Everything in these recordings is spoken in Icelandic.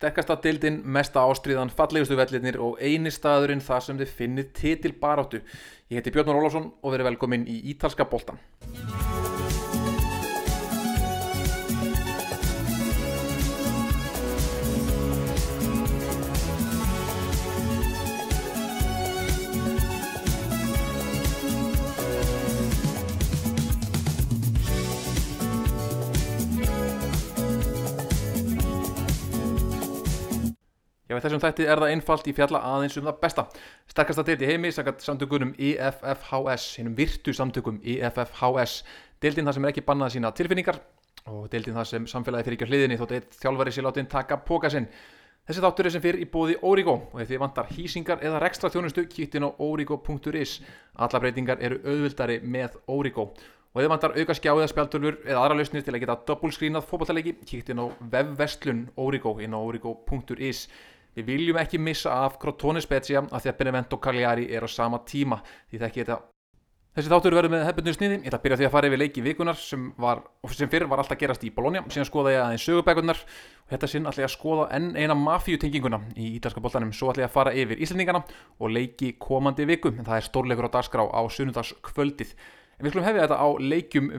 Sterkasta dildin, mesta ástriðan, fallegustu vellinir og eini staðurinn þar sem þið finnið titil baráttu. Ég heiti Björn Rólafsson og verið velkomin í Ítalska boltan. Já, þessum þætti er það einfalt í fjalla aðeins um það besta. Sterkasta deild í heimi, sakat samtökunum EFFHS, hinnum virtu samtökum EFFHS. Deildin þar sem er ekki bannað sína tilfinningar og deildin þar sem samfélagi fyrir ekki á hliðinni þótt eitt þjálfari sér látið taka póka sinn. Þessi þáttur er sem fyrir í bóði Origo og ef þið vantar hýsingar eða rekstra þjónustu, kýttin á origo.is. Alla breytingar eru auðvildari með Origo. Og ef þið vantar auka skjáðið spjaltölfur eða aðra lausnir til að geta double screenað fótballtaleiki, kýttin á vefverslun Origo inn á origo.is. Við viljum ekki missa af Crotone Spezia af því að Benevento Cagliari er á sama tíma. Því það þetta. Þessi þáttur verður með hefbundinu sniði, ég ætla að byrja því að fara yfir leiki vikunar sem, var, sem fyrir var alltaf gerast í Bologna, síðan skoða ég aðeins sögubækunar og þetta sinn ætla ég að skoða enn eina mafíutenginguna í ítalska boltanum, svo ætla ég að fara yfir Íslandingana og leiki komandi viku, en það er stórleikur á dagskrá á sunnudagskvöldið. En við skulum hefja þetta á leikjum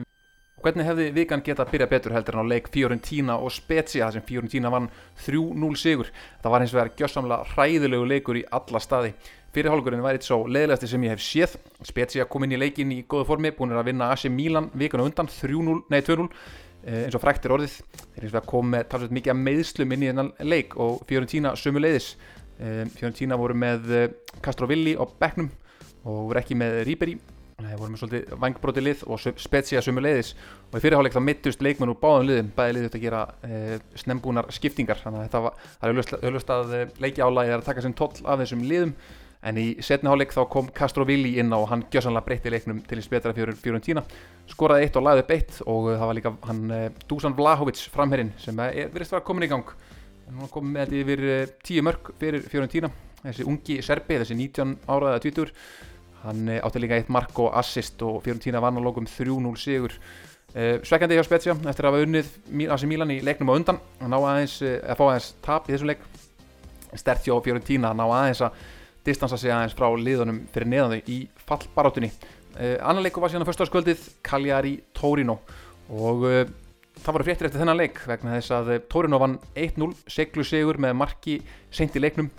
Hvernig hefði vikan geta að byrja betur heldur en á leik Fiorentina og Spezia þar sem Fiorentina vann 3-0 sigur. Það var hins vegar gjössamlega hræðilegu leikur í alla staði. Fyrirhálgurinn væri svo leðilegasti sem ég hef séð. Spezia kom inn í leikin í góðu formi, búin að vinna AC Milan vikuna undan 3-0, nei 2-0 eh, eins og frækt er orðið. Þeir hins vegar kom með talsveit mikið að meðslum inn í þennan leik og Fiorentina sömu leiðis. Eh, Fiorentina voru með eh, Castrovilli á bekknum og voru ekki með Ribery Það voru með svolítið vangbróti lið og spetsja sömu leiðis og í fyrirháleik þá mittust leikmenn úr báðum liðum, bæði liðið að gera e, snembúnar skiptingar þannig að þetta var, það er auðvist að leiki álægi að taka sem toll af þessum liðum. En í setniháleik þá kom Castrovilli inn og hann gjössanlega breytti leiknum til í spetra fjörun tína skoraði eitt og lagði upp eitt og það var líka hann Dusan Vlahovic framherrin sem verðist að vera komin í gang. Hún kom með þetta yfir tíu mörg fyrir fjörun tína þessi ungi serbi, þessi 19 áraða 20 hann átti líka eitt mark og assist og Fiorentina vann á lókum 3-0 sigur. Uh, svekkandi hjá Spezia eftir að hafa unnið AC Milan í leiknum á undan. Að aðeins, að fá aðeins tap í þessum leik. Stert hjá Fiorentina að ná aðeins að distansa sig aðeins frá liðunum fyrir neðan þau í fallbarátunni annan leiku var síðan á förstaskvöldið Cagliari Torino. Og það voru fréttir eftir þennan leik vegna þess að Torino vann 1-0 seglu sigur með marki sent í leiknum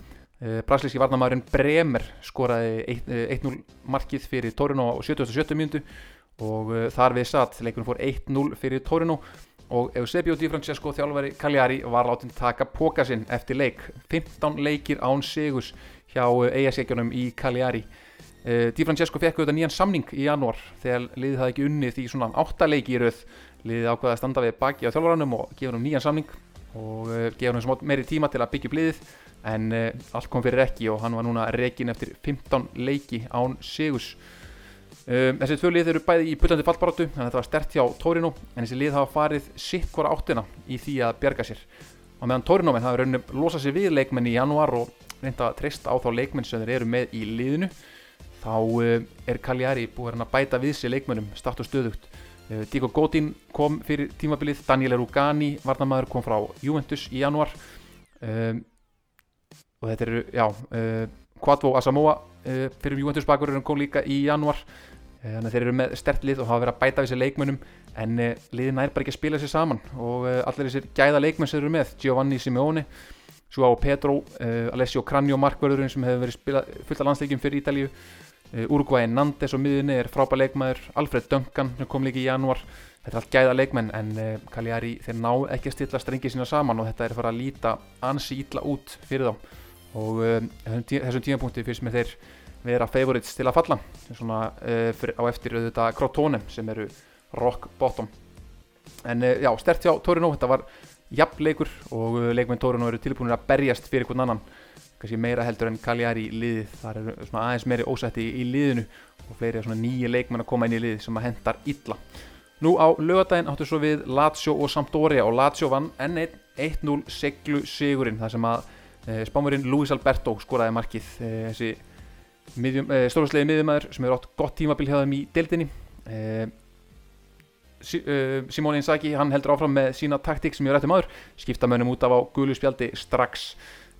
Brasilíski varnamæðurinn Bremer skoraði 1-0 markið fyrir Torino á 77. mjöndu og uh, þar við satt leikunum fór 1-0 fyrir Torino og Eusebio Di Francesco þjálfari Cagliari var látið taka póka sinn eftir leik. 15 leikir án sigus hjá eigasíkjunum í Cagliari. Di Francesco fekk auðvitað nýjan samning í janúar þegar liðið hafði ekki unnið í svona 8 leiki í rauð liðið ákvaði að standa við baki á þjálfvaranum og gefa hann nýjan samning og gefa hann meiri tíma til að byggja upp liðið en uh, allt kom fyrir ekki og hann var núna rekin eftir 15 leiki án Sigus um, þessi tvö lið eru bæði í pullandi fallbarátu þannig að þetta var stert hjá Torino en þessi lið hafa farið sitt hvora áttina í því að bjerga sér. Og meðan Torino menn hafa rauninni losað sér við leikmenn í januar og reynda að treysta á þá leikmenn sem þeir eru með í liðinu þá uh, er Cagliari búið að bæta við sér leikmennum start og stöðugt. uh, Diego Godin kom fyrir tímabilið Daniele Rugani varnamæður kom frá Juventus í januar um, og þetta eru, já, uh, Quadvo Asamoah uh, fyrir Juventus bakurinn kom líka í januar uh, þannig að þeir eru með stert lið og hafa verið að bæta við sér leikmönnum en liðin er bara ekki að spila sér saman. Og allir þessir gæða leikmenn sem eru með Giovanni Simeone, Joao Pedro Alessio Cranio Markvörðurinn sem hefur verið spilað fullt af landsleikjum fyrir Ítalíu Uruguay Nandes og miðunni er frábæð leikmæður Alfred Duncan kom líka í januar þetta er allt gæða leikmenn en Cagliari þeir ná ekki að stilla strengi sína saman og þetta er að fara að líta ansi ítla út fyrir þá. Og um, þessum tímapunkti fyrst með þeir vera favorites til að falla. Svona á eftir auðvitað Crotone sem eru rock bottom. En já, stert hjá Torino þetta var jafn leikur og leikmenn Torino eru tilbúinir að berjast fyrir hvern annan kannski meira heldur en Cagliari í liðið. Þar eru svona aðeins meiri ósætti í, í liðinu og fleiri svona nýja leikmenn að koma inn í liðið sem að hendar illa. Nú á lögadaginn áttu svo við Lazio og Sampdoria og Lazio vann enn 1-0 seglu sigurinn þar sem að Eh, Spámurinn Luis Alberto skoraði markið. Eh, þessi eh, stórháslega miðjumæður sem hefur átt gott tímabil hjá þeim í deildinni. Simone Inzaghi hann heldur áfram með sína taktík sem ég rætti maður. Skipta mönnum út af á gulu spjaldi strax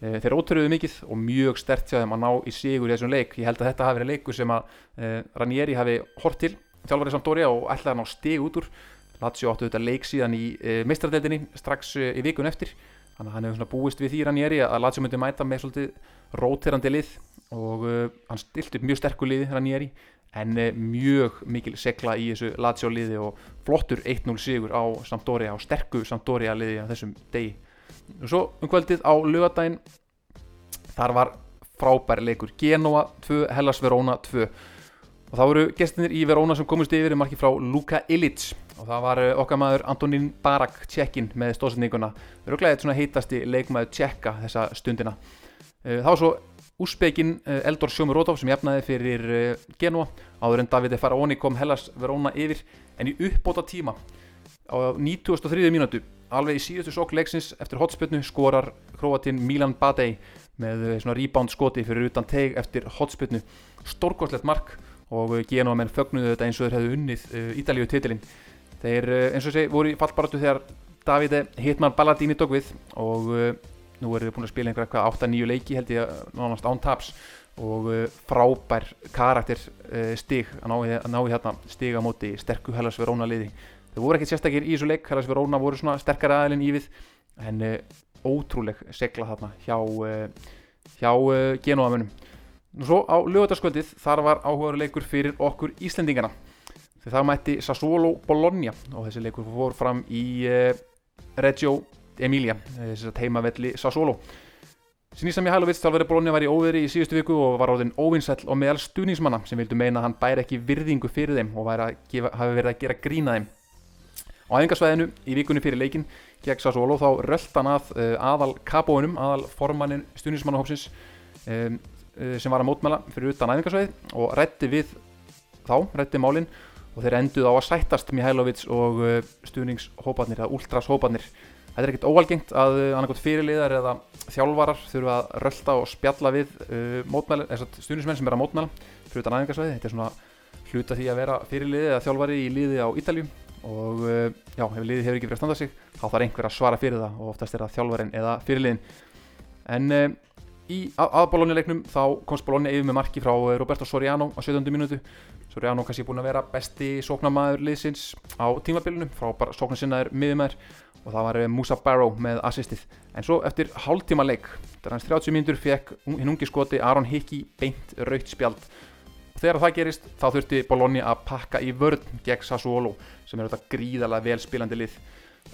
þeir ótrúðu mikið og mjög stert hjá þeim að ná í sigur í þessum leik. Ég held að þetta hafi verið leiku sem að uh, Ranieri hafi hort til þjálfarið Sampdoria og ætlaði að ná stig út úr. Lazio áttu þetta leik síðan í uh, meistaradeildinni strax í vikun eftir. Þannig að hann hefur búist við því Ranieri að Lazio myndi mæta með svolítið róterandi lið. Og hann stilti mjög sterku lið Ranieri en mjög mikil segla í þessu Lazio liði og flottur 1-0 sigur á Sampdoria, á sterku Sampdoria liði á þessum degi og svo um kvöldið á lögadaginn þar var frábær leikur. Genoa 2, Hellas Verona 2 og það voru gestinir í Verona sem komist yfir í marki frá Luka Ilic og það var okkar maður Antonín Barak Tjekkin með stóðsendinguna röglega eitt svona heitasti leikmaður Tjekka þessa stundina. Það var svo úspekin eh, Eldor Sjómurotov sem jafnaði fyrir eh, Genoa áður en Davide Faraoni kom Hellas Verona yfir. En í uppbóta tíma á 93. mínútu. Alveg í síðustu sokk leiksins eftir hotspillnu skorar Kroatin Milan Badei með eh, svona rebound skoti fyrir utan teg eftir hotspillnu stórgóðslegt mark og Genoa menn fögnuðu þetta eins og þeir hefðu unnið Ídalíu titilinn. Þeir eins og segi voru fallbaratu þegar Davide Hitman Balladini tók við og nú eru við búin að spila einhverja 8-9 leiki held ég nánast án taps og frábær karakter stig að ná í, að hérna stig á móti sterku Hellas Verona liði þau voru ekkert sérstakir í þessu leik Hellas Verona voru svona sterkara aðilinn í við en uh, ótrúleg segla þarna hjá, hjá genóðamönum og svo á lögataskvöldið þar var áhugaður leikur fyrir okkur Íslendingana þegar það mætti Sassuolo Bologna og þessi leikur fór fram í Reggio Emilia, þess að heimavelli Sassolo. Sinisa Mihailovic, þjálfari Bologna, var í óveri í síðustu viku og var áðin óvinsæll og meðal stuðningsmanna sem vildu meina að hann bæri ekki virðingu fyrir þeim og gefa, hafi verið að gera grína þeim. Á æfingarsvæðinu í vikunni fyrir leikin gegn Sassolo þá röllt hann að uh, aðal kapóinum, aðal formannin stuðningsmannahópsins um, uh, sem var að mótmæla fyrir utan æfingarsvæði og rætti við þá, rætti málinn og þeir enduð á að sættast Mihailovic og uh, stuðningshópanir, eða ultrashópanir Þetta er ekkert óalgengt að annarkot fyrirliðar eða þjálfarar þurfa að rölda og spjalla við stuðnismenn sem er að mótmæla fyrir utan aðengarsvæði. Þetta er svona hluta því að vera fyrirliði eða þjálfari í liði á Ítaljum og uh, já, ef liði hefur ekki verið að standa sig þá þarf einhver að svara fyrir það og oftast er það þjálfarin eða fyrirliðin. En uh, í aðbólónileiknum þá komst Bologna yfir með marki frá uh, Roberto Soriano á 17. minútu. Soriano kannski búin að vera besti sóknarmæður liðsins á tímabilinu frá sóknarsinnaður miðumæður og það var eh, Musa Barrow með assistið en svo eftir hálftíma leik þegar hans 30 mínutur fekk hinn ungi skoti Aron Hickey beint raukt spjald þegar það gerist þá þurfti Bologna að pakka í vörð gegn Sassuolo sem er þetta gríðalega vel spilandi lið.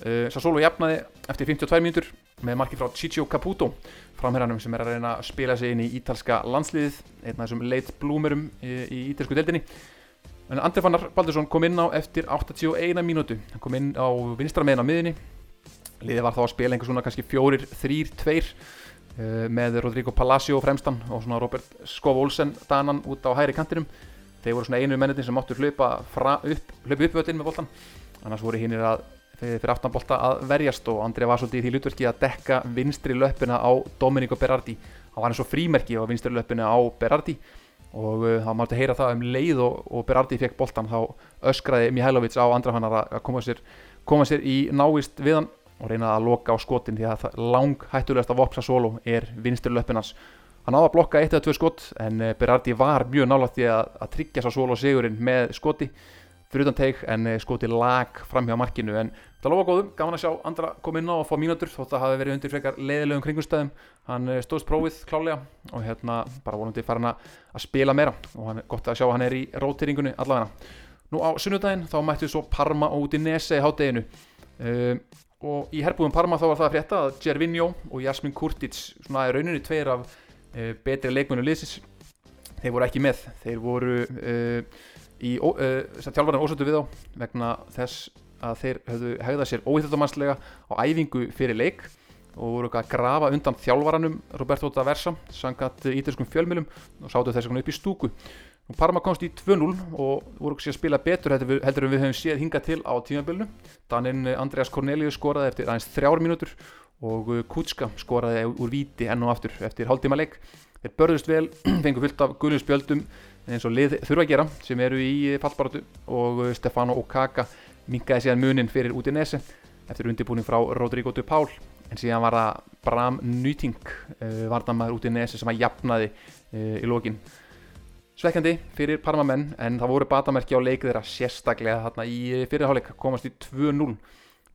Uh, Sassuolo jafnaði eftir 52 mínutur með marki frá Ciccio Caputo framherranum sem er að reyna að spila sig inn í ítalska landsliðið einn af þessum leit blúmurum í, í ítalsku deildinni. En Andri Fannar Baldursson kom inn á eftir 81 mínútu. Hann kom inn á vinstra meðin á miðinni liðið var þá að spila einhvers svona kannski fjórir, þrýr, tveir. uh, með Rodrigo Palacio fremstan og svona Robert Skov Olsen danan út á hæri kantinum. Þeir voru svona einu mennetin sem máttu hlaupa upp hlaupa upp völdin með boltan annars voru hinnir að fyrir aftanbolta að verjast og Andri var svolítið í því lutverki að dekka vinstri löppina á Domenico Berardi. Hann var eins og frímerki á vinstri löppina á Berardi og þá máttu heyra það um leið og, og Berardi fekk boltan þá öskraði Mihailovic á andrafannar að koma sér, koma sér í návist við hann og reynaði að loka á skotin því að lang hættulegast að vopsa solo er vinstur löppinans hann áða að blokka eitt eða tvö skot en eh, Berardi var mjög nálátt í að, að tryggja svo solo sigurinn með skoti fyrir utan teik en eh, skoti lag fram hjá markinu. En það lofa góðum, gaman að sjá andra koma inn á og fá mínútur þótt að hafi verið undir frekar leiðilegum kringustæðum hann eh, stóðst prófið klálega og hérna bara vonandi farin að spila meira og hann gott að sjá að hann er í rótiringunni allavega. Nú á sunnudaginn þá mættu svo Parma út í Nese í hátteginu uh, og í herbúðum Parma þá var það að frétta að Gervinho og Jasmin Kurtic svona er rauninni tveir af uh, betri leikmennu liðsins þeir voru ekki með. Þeir voru uh, í uh, tjálfarnar ósöndu við á vegna þess að þeir höfðu hegðað sér óhýttaldamannslega á æfingu fyrir leik og voru að grafa undan þjálfaranum Roberto da Versa sangat ítalskum fjölmjölum og sátu þess að upp í stúku Parma komst í 2-0 og voru ekki að spila betur heldur en við höfum séð hinga til á tímabölnu. Daninn Andreas Cornelius skoraði eftir aðeins þrjár mínútur og uh, Kutska skoraði úr víti enn og aftur eftir hálftíma leik. Þeir börðust vel, fengur fullt af guðnum spjöldum eins og lið þurfa að gera sem eru í fallbaratu og Stefano Okaka minkaði síðan munin fyrir út í nesi eftir undirbúning frá Rodrigo de Paul en síðan var það Bram Nýting varnamæður út í nesi sem að jafnaði í lokin svekkjandi fyrir Parmamenn en það voru batamerki á leik þeirra sérstaklega þarna í fyrirháleik komast í 2-0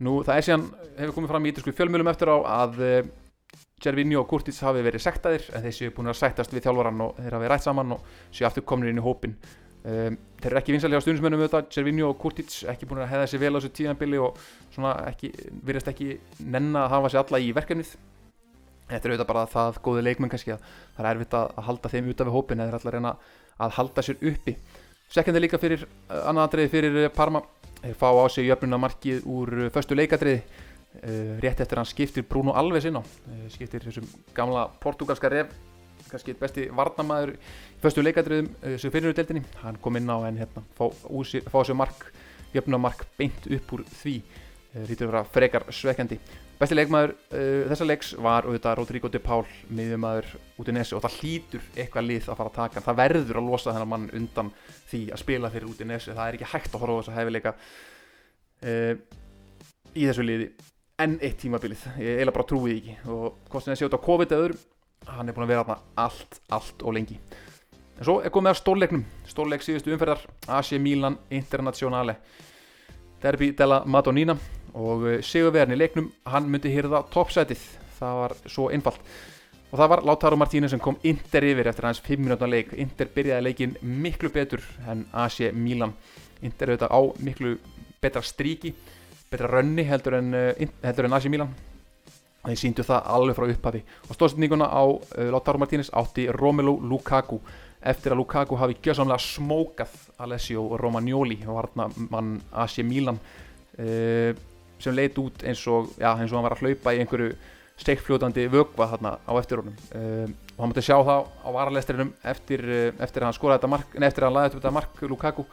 nú það er síðan hefur komið fram í ítalsku fjölmjölum eftir á að uh, Gervinho og Kurtis hafi verið sektaðir en þeir séu búin að sættast við þjálfaran og þeir hafi rætt saman og séu aftur komin inn í hópin um, þeir eru ekki vinsalega á stundismennum auðvitað, Gervinho og Kurtis ekki búin að hefða sér vel á þessu tíðanbili og svona ekki, virðast ekki nenna að hafa sér alla í verkefnið. Þetta er auðvitað bara það góði leikmenn kannski að það er erfitt að halda þeim út af hópin eða þeir ætla að reyna að halda sér uppi. Sekkandi líka fyrir annan aðriði fyrir Parma. Þeir fá á sig jöfnuna markið úr föstu leikadriði Uh, rétt eftir hann skiptir Bruno Alves inn á. Skiptir þessum gamla portugalska ref kannski besti varnamæður leikadröðum uh, sem finnur úr deltinni hann kom inn á en hérna fá, fá þessu mark, jöfnumark beint upp úr því lítur að vera frekar svekkjandi. Besti leikmaður þessa leiks var auðvitað Rodrigo de Paul miðjumæður út í nesi og það hlýtur eitthvað lið að fara að taka. Það verður að losa þennan mann undan því að spila fyrir út í nesi það er ekki hægt að horfa á þess að hefileika í þessu liði enn eitt tímabilið, ég eiginlega bara trúið ekki. Og það séu þetta á COVID eða öðrum hann er búin að vera þarna allt, allt og lengi. En svo er komið að stórleiknum. Stórleik síðustu umferðar AC Milan Internazionale. Derbi della Madonnina og eh, Sigurverðin í leiknum, hann myndi hýrða toppsætið, það var svo einfalt. Og það var Lautaro Martínez sem kom Inter yfir eftir hans 5 minúta leik. Inter byrjaði leikin miklu betur en AC Milan. Inter auðvitað á miklu betra stríki betra rönni heldur en, uh, heldur en AC Milan. Þeir síndu það alveg frá upphafi. Og stóðsendinguna á uh, Lautaro Martínez átti Romelu Lukaku. Eftir að Lukaku hafi gjössamlega smókað Alessio Romagnoli mann AC Milan uh, sem leit út eins og, já, eins og hann var að hlaupa í einhverju steikfljótandi vögva þarna á eftir honum. Og hann mútti sjá það á varalestrinum eftir, eftir að hann skoraði þetta mark, en eftir að hann laði upp þetta mark Lukaku.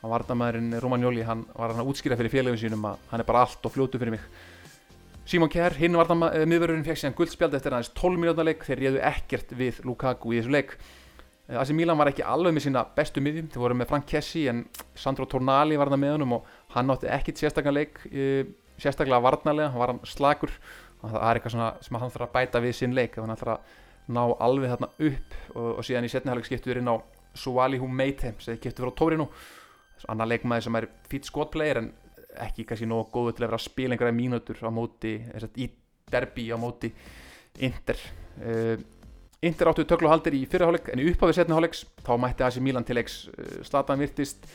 Hann varnamæðurinn Romagnoli, hann var hann að útskýra fyrir félagum sínum að hann er bara allt og fljótu fyrir mig. Simon Kjær, hinn varnamæðurinn fekk síðan guldspjald eftir aðeins 12 minúta leik. Þeir réðu ekkert við Lukaku í þessu leik. Asi Milan var ekki alveg með sína bestu miðjum, þeir voru með Frank Kessi en Sandro Tornali var það með honum og hann átti ekkit sérstaklega leik sérstaklega varnalega, hann var hann slagur og það er eitthvað sem hann þarf að bæta við sín leik, hann þarf að ná alveg þarna upp. Og, og síðan í setnihalleg skiptu við inn á Suali Humeite sem þeir kiptu fyrir á Tórinu annar leikmaði sem er fýtt skotplayer en ekki kannski nógu góðu til að vera að spila einhverja mínútur á móti í derbi á móti Inter. Uh, Inter áttu tökluhaldir í fyrirháleik en í upphafið setniháleiks þá mætti Asi Milan til leiks. Uh, Slatan virtist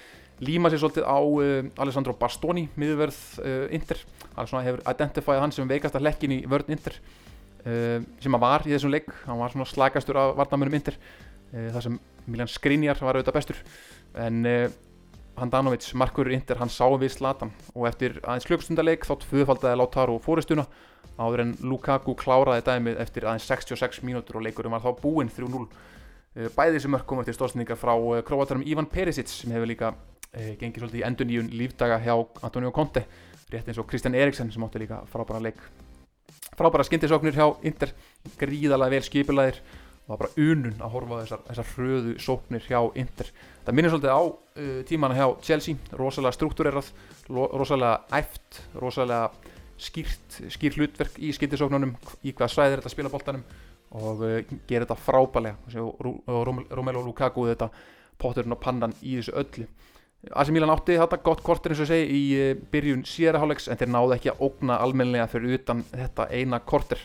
líma sér svolítið á uh, Alessandro Bastoni miðurverð Inter. Hann hefur identifæðið hann sem veikast að lekkin í vörð Inter sem hann var í þessum leik. Hann var svona slagastur af varnamönum Inter þar sem Milan Skriniar var auðvitað bestur. En Handanovic, markurur Inter, hann sá við Zlatan. Og eftir aðeins klukkstundarleik þá tvöfaldaði Lautaro fóristuna áður en Lukaku kláraði dæmið eftir aðeins 66 mínútur og leikurum var þá búinn 3-0 eh, bæði sem mörg kom eftir stóðsendingar frá eh, króatarum Ivan Perisic sem hefur líka eh, gengið svolítið í endur nýjun lífdaga hjá Antonio Conte rétt eins og Kristjan Eriksen sem átti líka frábæra leik. Frábæra skindisóknir hjá Inter gríðalega vel skipilæðir og það var bara unun að horfa þessar, þessar hröðu sóknir hjá Inter. Það minnir svolítið á uh, tímana hjá Chelsea rosalega struktúrerað, rosalega æft, rosalega skýrt, skýrt hlutverk í skindisóknunum í hvað svæðir þetta spila bóltanum og uh, gera þetta frábælega og Romelu Lukaku þetta potturinn og pannan í þessu öllu AC Milan átti þetta gott kortir eins og segi í uh, byrjun síðarahálegs en þeir náðu ekki að ógna almenlega fyrir utan þetta eina kortir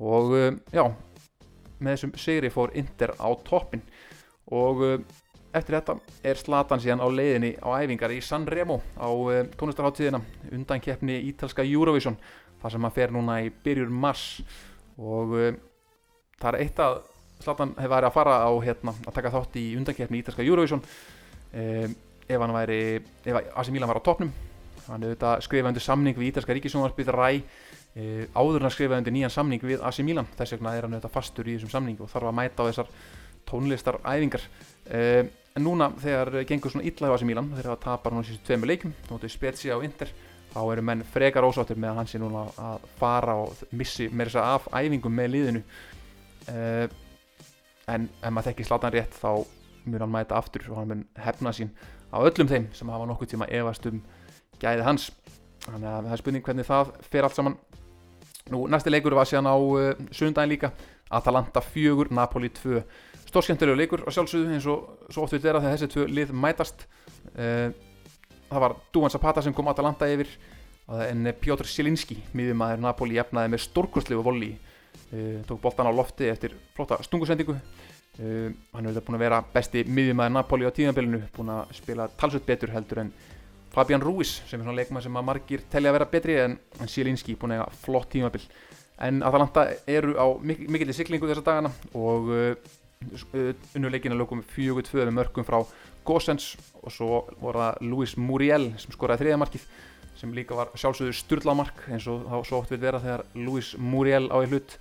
og uh, já með þessum sigri fór Inter á toppin og uh, eftir þetta er Zlatan síðan á leiðinni á æfingar í San Remo á tónlistarháttíðina undan keppni ítalska Eurovision þar sem hann fer núna í byrjur mars. Og það er eitt að Zlatan hefur værið að fara á hérna, að taka þátt í undankeppni ítalska Eurovision ef hann væri ef AC Milan var á toppnum. Hann hefur skrifað undir samning við ítalska ríkisjónarspið Ræ e, áður en að skrifa undir nýjan samning við AC Milan þess vegna er hann auðvitað fastur í þessum samning og þarf að mæta á þessar tónlistaræfingar e, en núna þegar gengur svona illa á AC Milan þegar það tapar núna síðan tveimu leikum nótið Spezia og Inter þá eru menn frekar ósáttir með að hann sé núna að fara og missi með þess að af æfingum með liðinu. E, en ef maður tekki slatan rétt þá mun hann mæta aftur og hann mun hefna sín á öllum þeim sem hafa nokkuð tíma efast um gæði hans. Þannig að það er spurning hvernig það fer allt saman. Nú næsti leikur var síðan á uh, sundaginn líka. Atalanta 4, Napoli 2 stórskemmtilegu leikur á sjálfsögðu eins og svo oft við vera þegar þessi tvö lið mætast. Uh, það var Duvan Zapata sem kom Atalanta yfir. En Piotr Sielinski miðjumæður Napoli jefnaði með stórkurslegu voli uh, tók boltan á lofti eftir flotta stungusendingu Uh, hann hefur búin að vera besti miðjumæður Napoli á tíðanbelinu, búin að spila talsveit betur heldur en Fabian Ruiz sem er svona leikmað sem að margir telli að vera betri en, en Sielinski búin að eiga flott tímabil. En Atalanta eru á mik mikill í siklingu þessa dagana og uh, unnuleikina lögum 4-2 með mörgum frá Gossens og svo voru það Luis Muriel sem skoraði þriðamarkið sem líka var sjálfsögður styrlamark eins og þá svo oft vil vera þegar Luis Muriel á í hlut.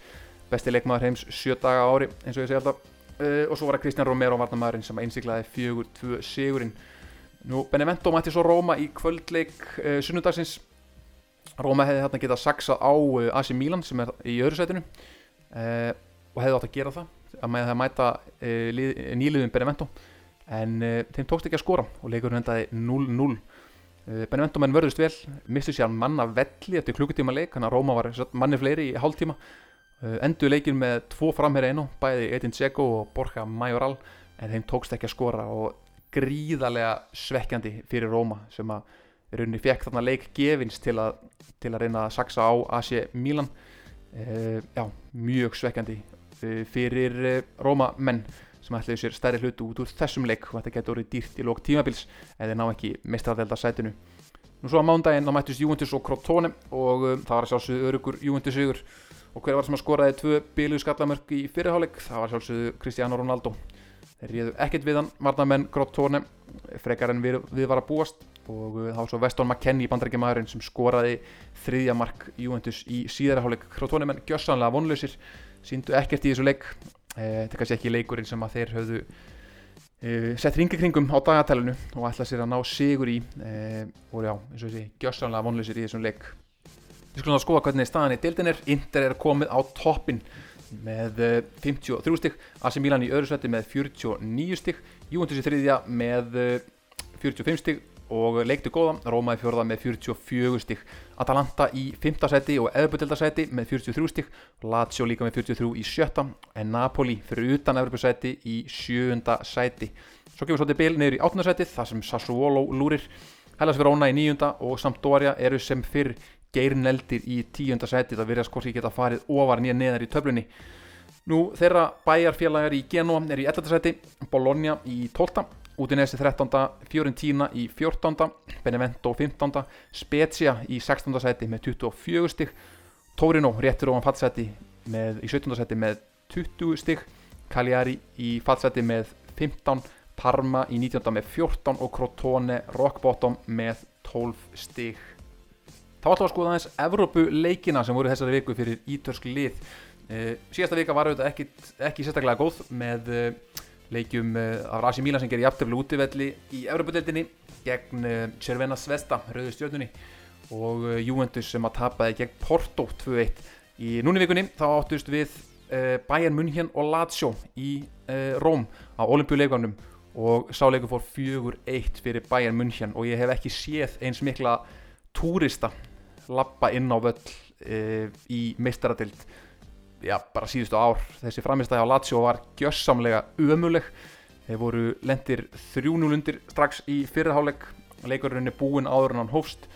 Besti leikmaður heims 7 daga ári eins og ég segi alltaf Uh, og svo var það Kristján Romero varnamæðurinn sem einsiklaði fjögur, tvö sigurinn. Nú Benevento mætti svo Róma í kvöldleik uh, sunnundagsins Róma hefði hérna getað saksað á uh, AC Milan sem er í öðru setinu og hefði átt að gera það að með það mæta nýliðum Benevento. En þeim tókst ekki að skora og leikurinn endaði 0-0 Benevento menn vörðust vel mistu sér manna velli eftir klukkutíma leik þannig að Róma var manni fleiri í hálftíma. Eh, endur leikin með tvo framherri einu bæði Edin Dzeko og Borja Majoral en þeim tókst ekki að skora og gríðarlega svekkjandi fyrir Róma sem að rauninni fekk þarna leik gefins til að, til að reyna að saksa á AC Milan. E, já, mjög svekkjandi eh, fyrir Róma menn sem ætlaði sér stærri hlutu út úr þessum leik og þetta getur orðið dýrt í lók tímabils eða ná ekki mestradelda sætinu. Nú svo á mándaginn þá mættist Juventus og Crotone og það var sjálfsögðu örugur Juventus sigur og hver var sem að skoraði tvö bíluð skallamörk í fyrirháleik það var sjálfsögðu Cristiano Ronaldo. Þeir réðu ekkert við hann Marnamenn Grottone frekar en við, við var að búast. Og uh, þá svo Weston McKennie bandarækjumæðurinn sem skoraði þriðja mark Juventus í síðarháleik Grottone menn gjössanlega vonlausir síndu ekkert í þessu leik. Eh, þetta kannski ekki leikurinn sem að þeir höfðu eh, sett ringi kringum á dagatælunu og ætla sér að ná sigur í. Eh, og já, eins og þessi gjössanlega vonlausir í þessum leik Við skulum þá skoða hvernig staðan í deildin er. Inter er komið á toppin með 53 eh, stygg. AC Milan í öðru seti með 49 stygg. Juventus í þriðja með 45 eh, stygg og leikti góða. Róma í fjörða með 44 stygg. Atalanta í 5. seti og Eðbjöldarsæti með 43 stygg. Lazio líka með 43 í sjötta. En Napoli fyrir utan Eðbjöldarsæti í sjönda seti. Svo kemur svolítið bil neyður í áttundarsætið þar sem Sassuolo lúrir. Hellas Verona í nýjunda og Sampdoria eru sem fyrr geirneldir í tíunda seti það verðast hvort ég geta farið ofar nýja neðar í töflunni nú þeirra bæjarfélagar í Genoa er í 11. seti Bologna í 12. Udinese 13. Fiorentina í 14. Benevento 15. Spezia í 16. seti með 24 stygg Torino réttur ofan fattseti í 17. seti með 20 stygg Cagliari í fattseti með 15 Parma í 19. með 14 og Crotone Rock Bottom með 12 stygg Þá ætlum við að skoða aðeins Evrópu leikina sem voru þessari viku fyrir ítörsk lið. Uh, síðasta vika var auðvitað ekki, ekki sérstaklega góð með uh, leikjum uh, af Rasi Mílan sem gerir jafntöflu útivelli í Evrópudeildinni gegn Cervena Svesta, rauðu stjórnunni og Juventus sem að tapaði gegn Porto 2-1. Í núni vikunni þá áttust við Bayern München og Lazio í Róm á olimpíuleikanum og sáleikum fór 4-1 fyrir Bayern München og ég hef ekki séð eins mikla túrista lappa inn á völl e, í meistaradeild já, bara síðustu ár. Þessi framistæði á Lazio var gjössamlega ömuleg þeir voru lendir 3-0 undir strax í fyrirháleik leikurinn er búinn áður en hann hófst.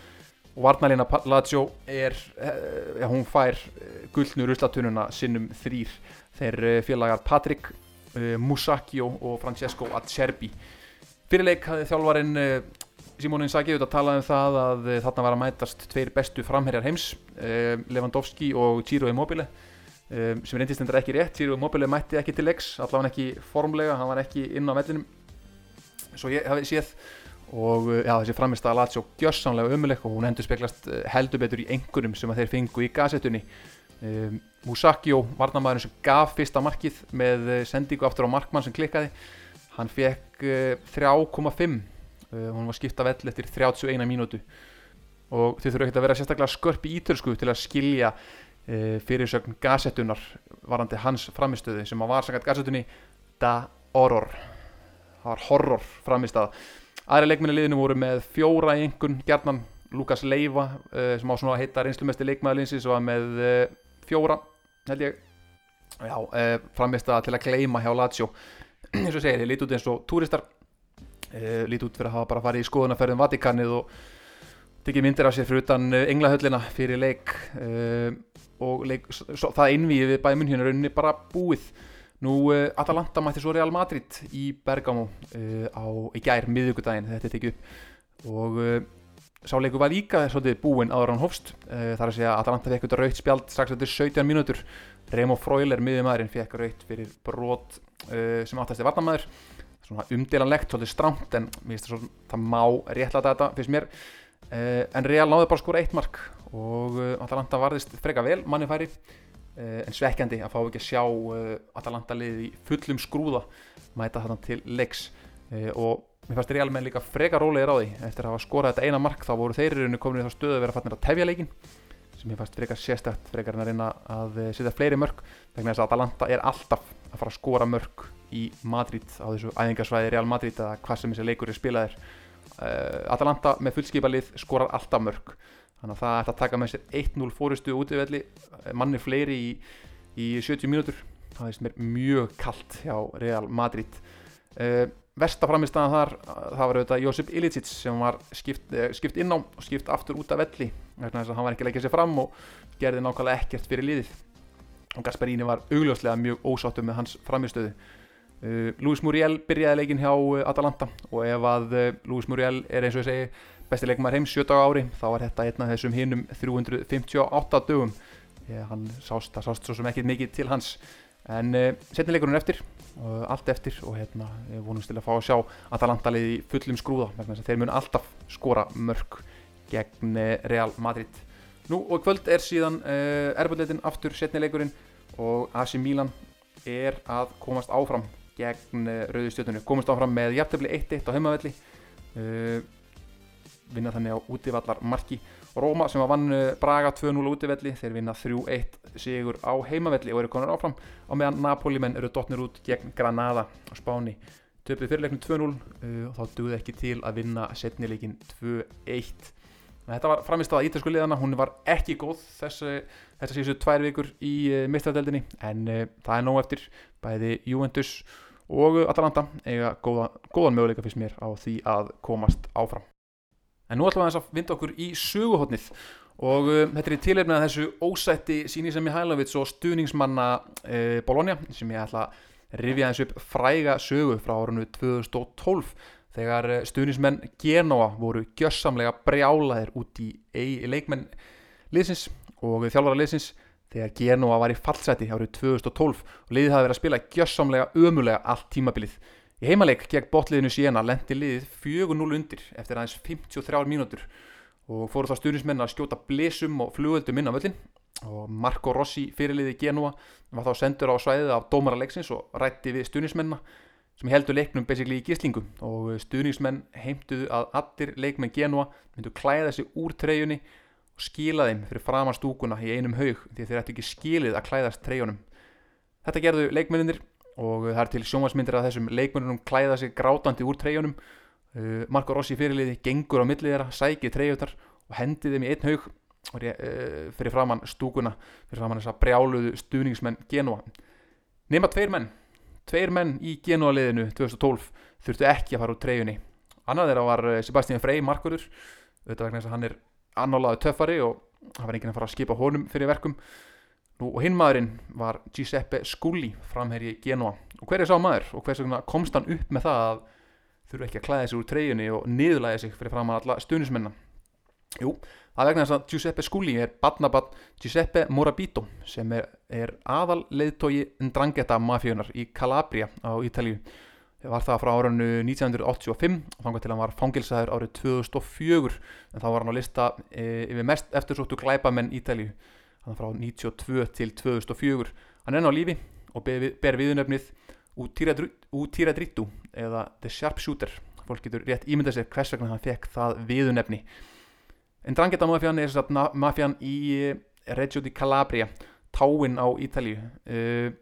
Og varnalina Lazio er já, hún fær gullnur uslatununa sinnum þrýr þeir félagar Patrik Musacchio og Francesco Acerbi. Fyrirleik hafði þjálfarin Simón Inzaghi auðvitað talaði um það að eh, þarna var að mætast tveir bestu framherjar heims eh, Lewandowski og Ciro Immobile eh, sem reyndist endur ekki rétt. Ciro Immobile mætti ekki til leiks allavega ekki formlega, hann var ekki inn á vellinum. Svo ég hafi séð og já, þessi framist að Lazio gjössamlega ömuleg og hún hendur speklast heldur betur í engunum sem að þeir fengu í gasettunni. Um, Musakio, varnamæðurinn sem gaf fyrsta markið með sendingu aftur á markmann sem klikkaði hann fekk uh, 3,5 uh, hún var skipta vell eftir 31 mínútu. Og þið þurfum ekki að vera sérstaklega skörp í ítölsku til að skilja uh, fyrirsögn gasettunar varandi hans framistöðu sem var sakat gasettunni da horror. Það var horror framistöða aðri leikminni liðinu voru með fjóra engun gerðnan Lukas Leiva uh, sem á svona að heita reynslumesti leikmaðurlinsins og var með fjóra held ég. Já, framist að til að gleyma hjá Lazio. Eins og segir, ég lít út eins og túristar uh, lít út fyrir að hafa bara farið í skoðunarferðum Vatikanið og tekið myndir af sér fyrir utan uh, englahöllina fyrir leik. Uh, og leik, svo, það innvíði við bæði munn hérna rauninni bara búið. Nú Atalanta mætti svo Real Madrid í Bergamo á í gær miðugudaginn þetta er tekið upp. Og sáleiku var líka svolítið búinn áður hann hófst. Þar að segja Atalanta fekk auðvitað raukt spjald strax eftir 17 mínútur. Remo Freuler miðjumæðurinn fekk raukt fyrir brot sem áttast er varnamæður svona umdelanlegt, svolítið stramt en svo, það má réttlæta þetta finnst mér. Uh, en Real náði bara að skora eitt mark og uh, Atalanta varðist freka vel manni færi. Uh, en svekkjandi að fá ekki að sjá Atalanta liðið í fullum skrúða mæta þarna til leiks. Og mér fannst Real menn líka freka rólegir á því. Eftir að hafa skorað þetta eina mark þá voru þeir í rauninu komin í þá stöðu að vera fannir að tefja leikin sem ég fannst frekar sérstætt frekar en að reyna að eh, setja fleiri mörg vegna þess að Atalanta er alltaf að fara að skora mörg í Madrid á þessu æðingarsvæði Real Madrid eða hvað sem þessi leikur er spilaðir uh, Atalanta með fullskipalið skorar alltaf mörg þannig að það ætti að taka með sér 1-0 fórustu útivelli manni fleiri í, í 70 mínútur. Það mér mjög kallt hjá Real Madrid. Versta framistæðan þar það var auðvitað Josip Ilicic sem var skipt, eh, skipt inn á og skipt aftur út af velli vegna þess að hann var ekki að leggja sér fram og gerði nákvæmlega ekkert fyrir liðið. Og Gasperini var augljóslega mjög ósáttu með hans framistöðu uh, Luis Muriel byrjaði leikin hjá uh, Atalanta. Og ef að uh, Luis Muriel er eins og ég segi besti leikmar heims 7 daga ári þá var þetta einn af þessum hinnum 358 dögum. Ég, hann sást, það sást svo sem ekki mikið til hans. En uh, setni leikurinn er eftir og allt eftir og hérna vonumst til að fá að sjá Atalanta liði fullum skrúða þeir mun alltaf skora mörg gegn uh, Real Madrid. Nú og kvöld er síðan uh, erbjörleitin aftur setni leikurinn og AC Milan er að komast áfram gegn uh, rauðu stjórnunu komast áfram með jafntöfli 1-1 á heimavelli uh, vinna þannig á útivallar marki Róma sem var vann Braga 2-0 á útivelli þeir vinna 3-1 sigur á heimavelli og eru konar áfram. Á meðan Napoli menn eru dotnir út gegn Granada á Spáni. Töpuð fyrirleiknum 2-0 uh, og þá duði ekki til að vinna setnileikin 2-1 Þetta var framist að ítalsku liðana, hún var ekki góð þessi, þessi síðustu tvær vikur í uh, mistradeldinni en uh, það er nóg eftir. Bæði Juventus og Atalanta eiga góða, góðan möguleika fyrst mér á því að komast áfram. En nú ætlum við að vinda okkur í söguhotnið og uh, þetta er í tilefni að þessu ósætti síni sem ég hægla við svo stuðningsmanna Bologna sem ég ætla að rifja eins upp fræga sögu frá árunnu 2012 þegar uh, stuðningsmenn Genoa voru gjössamlega brjálaðir út í, leikmenn liðsins og þjálfara liðsins þegar Genoa var í fallseti árið 2012 og liðið hafi verið að spila gjössamlega ömulega allt tímabilið. Í heimaleik gegn botliðinu Siena lendi liðið 4-0 undir eftir aðeins 53 mínútur og fóru þá stuðnismenn að skjóta blesum og flugöldum inn á völlin og Marco Rossi fyrirliði Genua var þá sendur á svæðið af dómara leiksins og rætti við stuðnismenna sem heldur leiknum basically í gíslingu og stuðnismenn heimtuðu að allir leikmenn Genua myndu klæða sig úr treyjunni og skila þeim fyrir framar stúkuna í einum haug því þeir ættu ekki skilið að klæðast treyjunum. Þetta gerðu leikmenninir og það er til sjónvarsmyndir að þessum leikmennunum klæða sig grátandi úr treyjunum. Uh, Marco Rossi fyrirliði gengur á millið þeirra, sækið treyjutar og hendið þeim í einn haug fyrir framann stúkuna fyrir framann þess að brjáluðu stuðningsmenn Genoa. Nema tveir menn tveir menn í Genoa liðinu 2012 þurftu ekki að fara úr treyjunni annar þeirra var uh, Sebastian Frey Markurur auðvitað vegna þess að hann er annálaðu töffari og það var enginn að fara að skipa honum fyrir verkum Nú, og hinn maðurinn var Giuseppe Scully, framherji Genoa. Og hver er sá maður? Og hvers vegna komst hann upp með það að þurfu ekki að klæða sig úr treyjunni og niðurlæða sig fyrir fram að alla stuðnismennar? Jú, það vegna þess að Giuseppe Scully er badnabadd Giuseppe Morabito sem er, er aðal leiðtói Ndrangheta mafíunar í Calabria á Ítalíu. Það var það frá árunnu 1985 og þannig til hann var fangilsaður árið 2004 en þá var hann á lista e, yfir mest eftirsóttu glæpamenn Ítalíu. Hann frá 92 til 2004 hann er enn á lífi og ber viðunöfnið Útýradrittu eða The Sharpshooter. Fólk getur rétt ímynda sér hvers vegna hann fekk það viðunöfni en Drangheta mafjan er mafjan í eh, Reggio di Calabria Táin á Ítalíu. Uh,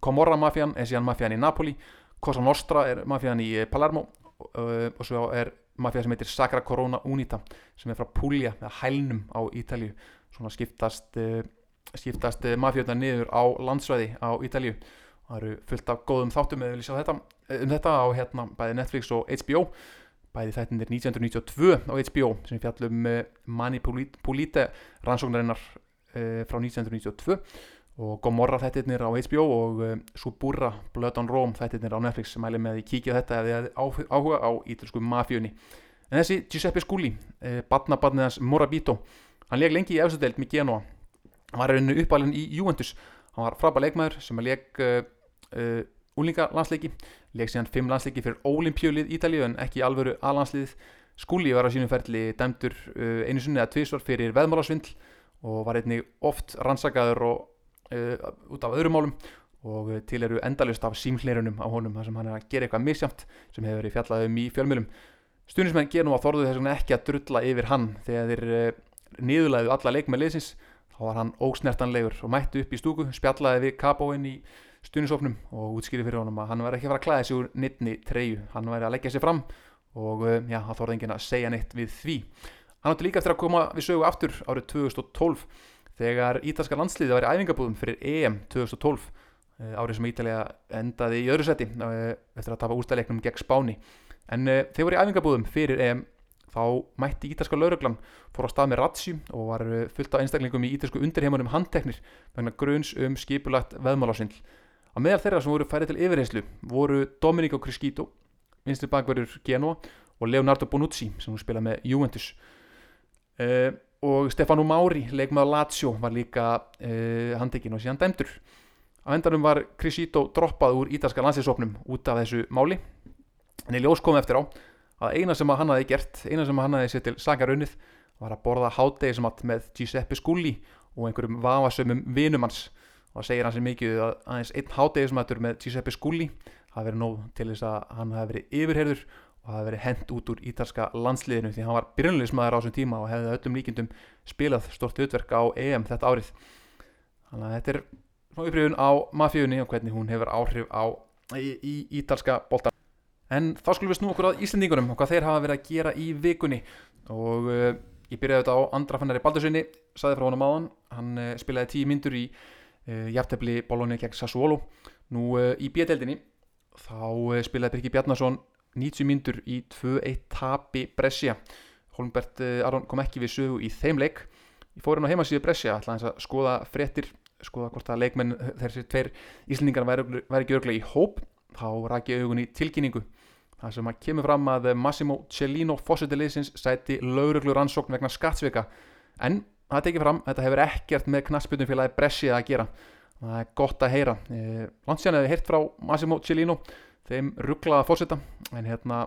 Comorra mafjan er síðan mafjan í Napoli Cosa Nostra er mafjan í eh, Palermo og svo er mafja sem heitir Sacra Corona Unita sem er frá Puglia eða Hælnum á Ítalju svona skiptast skiptast mafjöfna niður á landsvæði á Ítalju það eru fullt af góðum þáttum eða vil ég sjá þetta um þetta á hérna bæði Netflix og HBO bæði þættinir 1992 á HBO sem fjallum uh, Mani Pulite rannsóknarinnar uh, frá 1992 og Gomorra þættirnir á HBO og uh, Suburra Blood on Rome þættirnir á Netflix sem mæli með að kíkja þetta hefði áhuga á ítalsku mafjunni en þessi Giuseppe Sculli uh, badnabadnið hans Morabito hann leik lengi í efsudeld með Genoa. Hann var rauninu uppalinn í Juventus. Hann var frábæð leikmaður sem að leik úlinga landsleiki leik síðan fimm landsleiki fyrir Ólimpjölið Ítalíu en ekki alvöru aðlandsliðið Skulli var á sínum ferli dæmdur uh, einu sunni eða tvísvar fyrir veðmálasvindl og var einnig oft rannsakaður og, uh, út af öðrum málum. Og uh, til eru endalust af símhleirunum á honum þar sem hann er að gera eitthvað misjamt sem hefur verið fjallað um í fjölmjölum stunismenn genum að þorðu þess vegna ekki að drulla yfir hann. Þegar þeir uh, niðurlæðu alla leik með liðsins þá var hann ósnertanlegur og mættu upp í stúku spjallaði við kapóinn í stunisofnum og útskýri fyrir honum að hann væri ekki að fara að klæða sig úr nittni treyju, hann væri að leggja sig fram og uh, já, það þorði enginn að segja neitt við því. Hann átti líka eftir að koma við sögu aftur árið 2012 þegar ítalska landsliði var í æfingabúðum fyrir EM 2012 árið sem Ítalija endaði í öðru seti uh, eftir að tapa úrstæðleiknum gegn Spáni. En þeir voru í æfingabúðum fyrir EM þá mætti ítalska lauruglan fór á stað með ratsjú og var fullt af einstaklingum í ítalsku undirheimunum handteknir vegna gruns um skipulagt veðmálásindl Á meðal þeirra sem voru færið til yfirheyslu voru Domenico Criscito, vinstri bakverður Genoa og Leonardo Bonucci sem hún spila með Juventus. Uh, og Stefano Mauri, leikmaður Lazio, var líka uh, handekinn og síðan dæmdur. Á endanum var Criscito droppað úr ítalska landsinsopnum út af þessu máli. En í ljós kom eftir á að eina sem hann hafi gert, eina sem hann hafi sett til sakaraunnið var að borða hátdegismat með Giuseppe Sculli og einhverjum vafasömmum vinumans og segir hann sér mikið að aðeins einn hátegismættur með Giuseppe Sculli hafi verið nóg til þess að hann hafi verið yfirherður og hafi verið hend út úr ítalska landsliðinu því hann var byrjunleismæður á þessum tíma og hefði öllum líkindum spilað stort utverk á EM þetta árið. Þannig að þetta er svona upprifun á mafíunni og hvernig hún hefur áhrif á í, í ítalska bolta. En þá skulum við snú okkur að Íslandingunum og hvað þeir hafa verið að gera í vikunni. Og uh, ég byrjaði þetta á andra fannari Baldurssoni saði frá honum áðan. Hann uh, spilaði tíu myndur í uh, jafntefni Bologna gegn Sassuolo. Nú uh, í bjödeldinni þá uh, spilaði Birki Bjarnason 90 myndur í 2-1 tapi Brescia. Holmbert Aron kom ekki við sögu í þeim leik. Ég fór hann á heimasíðu Brescia hans að skoða fréttir skoða hvort að leikmenn þessi tveir íslendingar væri, væri ekki örglega í hóp. Þá ræk ég augun í tilkynningu það sem að kemur fram að Massimo Cellino fósitiliðsins sæti lauruglu rannsókn vegna skattsvika. En það tekið fram, þetta hefur ekkert með knasputnum félagi Brescia að gera. Það er gott að heyra. Landsján hefur heyrt frá Massimo Cellino þeim rugglaða fósita en hérna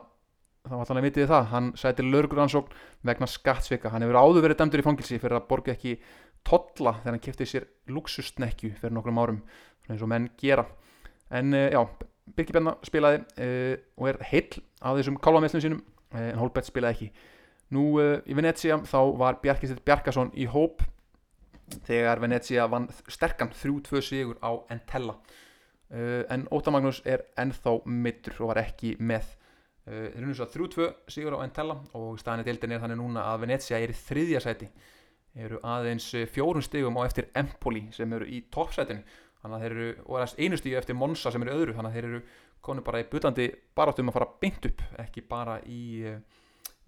þá var allavega vitið það, hann sæti lauruguransókn vegna skattsvika, hann hefur áður verið dæmdur í fangilsi fyrir að borga ekki totla þegar hann kæfti sér luxusnekju fyrir nokkrum árum, eins og menn gera. En já, Birkir Bjarnar spilaði uh, og er heill á þessum kálvamesslum sínum uh, en Holbert spilaði ekki Nú uh, í Venecia þá var Bjarkistedt Bjarkason í hóp þegar Venecia vann sterkan 3-2 sigur á Entella. Uh, en Óta Magnús er ennþá mittur og var ekki með. Uh, unnu svo 3-2 sigur á Entella og staðinni deildin er þannig núna að Venecia er í þriðja sæti. Eru aðeins fjórun stigum á eftir Empoli sem eru í toppsætinu. Þannig að þeir eru, og er einu stíu eftir Monza sem eru öðru, þannig að þeir eru konu bara í butandi baráttum að fara beint upp ekki bara í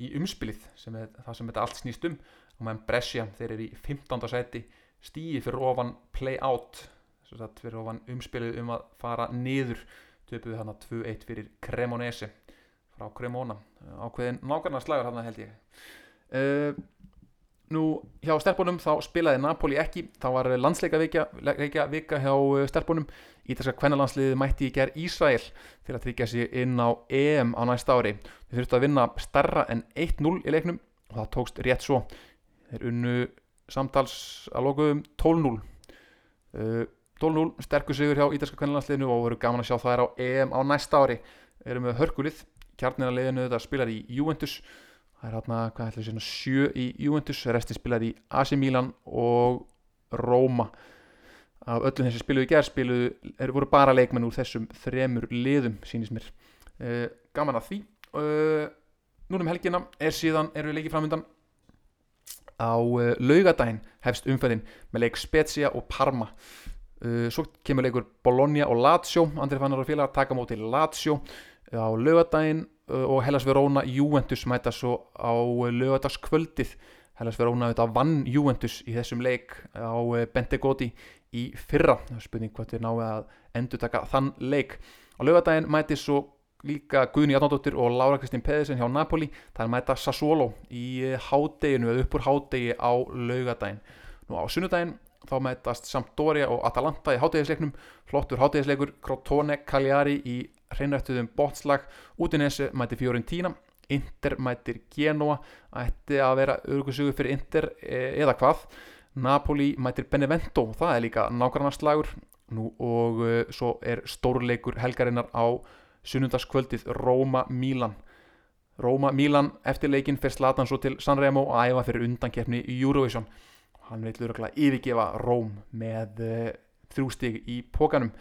í umspilið sem er það sem þetta allt snýst um. Og meðan Brescia þeir eru í 15. seti stíi fyrir ofan play out fyrir ofan umspilið um að fara niður. Töpuðu hann að 2-1 fyrir Cremonese frá Cremona. Ákveðin nákvæmlega slagur hann held ég. Uh, nú hjá stelpunum þá spilaði Napoli ekki þá var landsleika vika, vika hjá stelpunum Ítalska kvennalandsliðið mætti í gerð Ísrael til að tryggja sér inn á EM á næsta ári. Þeir þurftu að vinna starra en 1-0 í leiknum og það tókst rétt svo. Þeir unnu samtals að lokuðum 12-0. Uh, 12-0 sterkur sigur hjá Ítalska kvennalandsliðinu og voru gaman að sjá það er á EM á næsta ári. Þeir eru með hörkulið, kjarnina liðinu þetta spilar í Juventus. Það er hérna, hvað ætlaði að segja, sjö í Juventus, resti spilar í AC Milan og Róma af öllum þessi spiluðu gerð spiluðu, er, voru bara leikmenn úr þessum þremur liðum sínist mér. Uh, gaman að því. Uh, núna um helgina er síðan eru við leikið framöndan á uh, laugadaginn hefst umfæðin með leik Spezia og Parma. Svo kemur leikur Bologna og Lazio. Andri Fannar og félagar taka móti Lazio. Á laugadaginn og Hellas Verona Juventus mæta svo á laugadagskvöldið Hellas Verona auðvitað vann Juventus í þessum leik á Bentegoti í fyrra. Spurning hvað þið náðu að endur taka þann leik. Á laugadaginn mæti svo líka Guðni Jarnóttur og Laura Kristín Pedersen hjá Napoli. Það er mæta Sassuolo í hádeginu eða uppur hádegi á laugadaginn nú á sunnudaginn þá mætast Sampdoria og Atalanta í hádegisleiknum flottur hádegisleikur Crotone Cagliari í hreinrættuðum botslag Udinese mæti Fiorentina Inter mætir Genoa ætti að vera örgusugu fyrir Inter e, eða hvað? Napoli mætir Benevento það er líka nákvæmlega slagur nú og uh, svo er stórleikur helgarinnar á sunnundaskvöldið Róma-Mílan Róma-Mílan eftir leikin fyrir Slatan svo til Sanremo og æfa fyrir undankeppni í Eurovision. Hann vil öruglega yfirgefa Róm með uh, þrjú stig í pókanum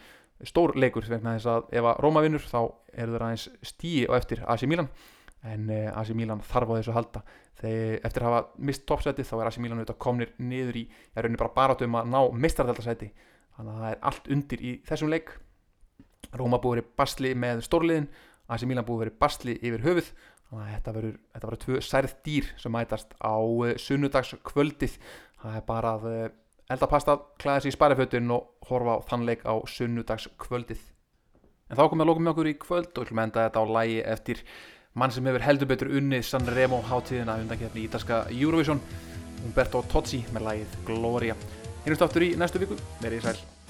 stór leikur vegna þess að ef að Róma vinnur þá eru það aðeins stíi og eftir AC Milan. En uh, AC Milan þarf á þessu að halda. Þegar eftir að hafa mist toppsæti þá er AC Milan auðvitað komnir niður í er rauninni bara baratum að ná mistardaldasæti þannig að það er allt undir í þessum leik. Róma búið verið basli með stórliðin. AC Milan búið verið basli yfir höfuð. Þannig að þetta verður, þetta verður tvö særð dýr sem mætast á uh, sunnudagskvöldið það er bara að uh, elda pasta, klæða sér í spærafötun og horfa á þannleik á sunnudagskvöldið. En þá komum við að lókum með okkur í kvöld og ætlum að enda þetta á lægi eftir mann sem hefur heldur betur unnið Sanremo hátíðina undankefni í ítalska Eurovision Umberto Tozzi með lægið Gloria. Hinnumst aftur í næstu viku, verið í sæl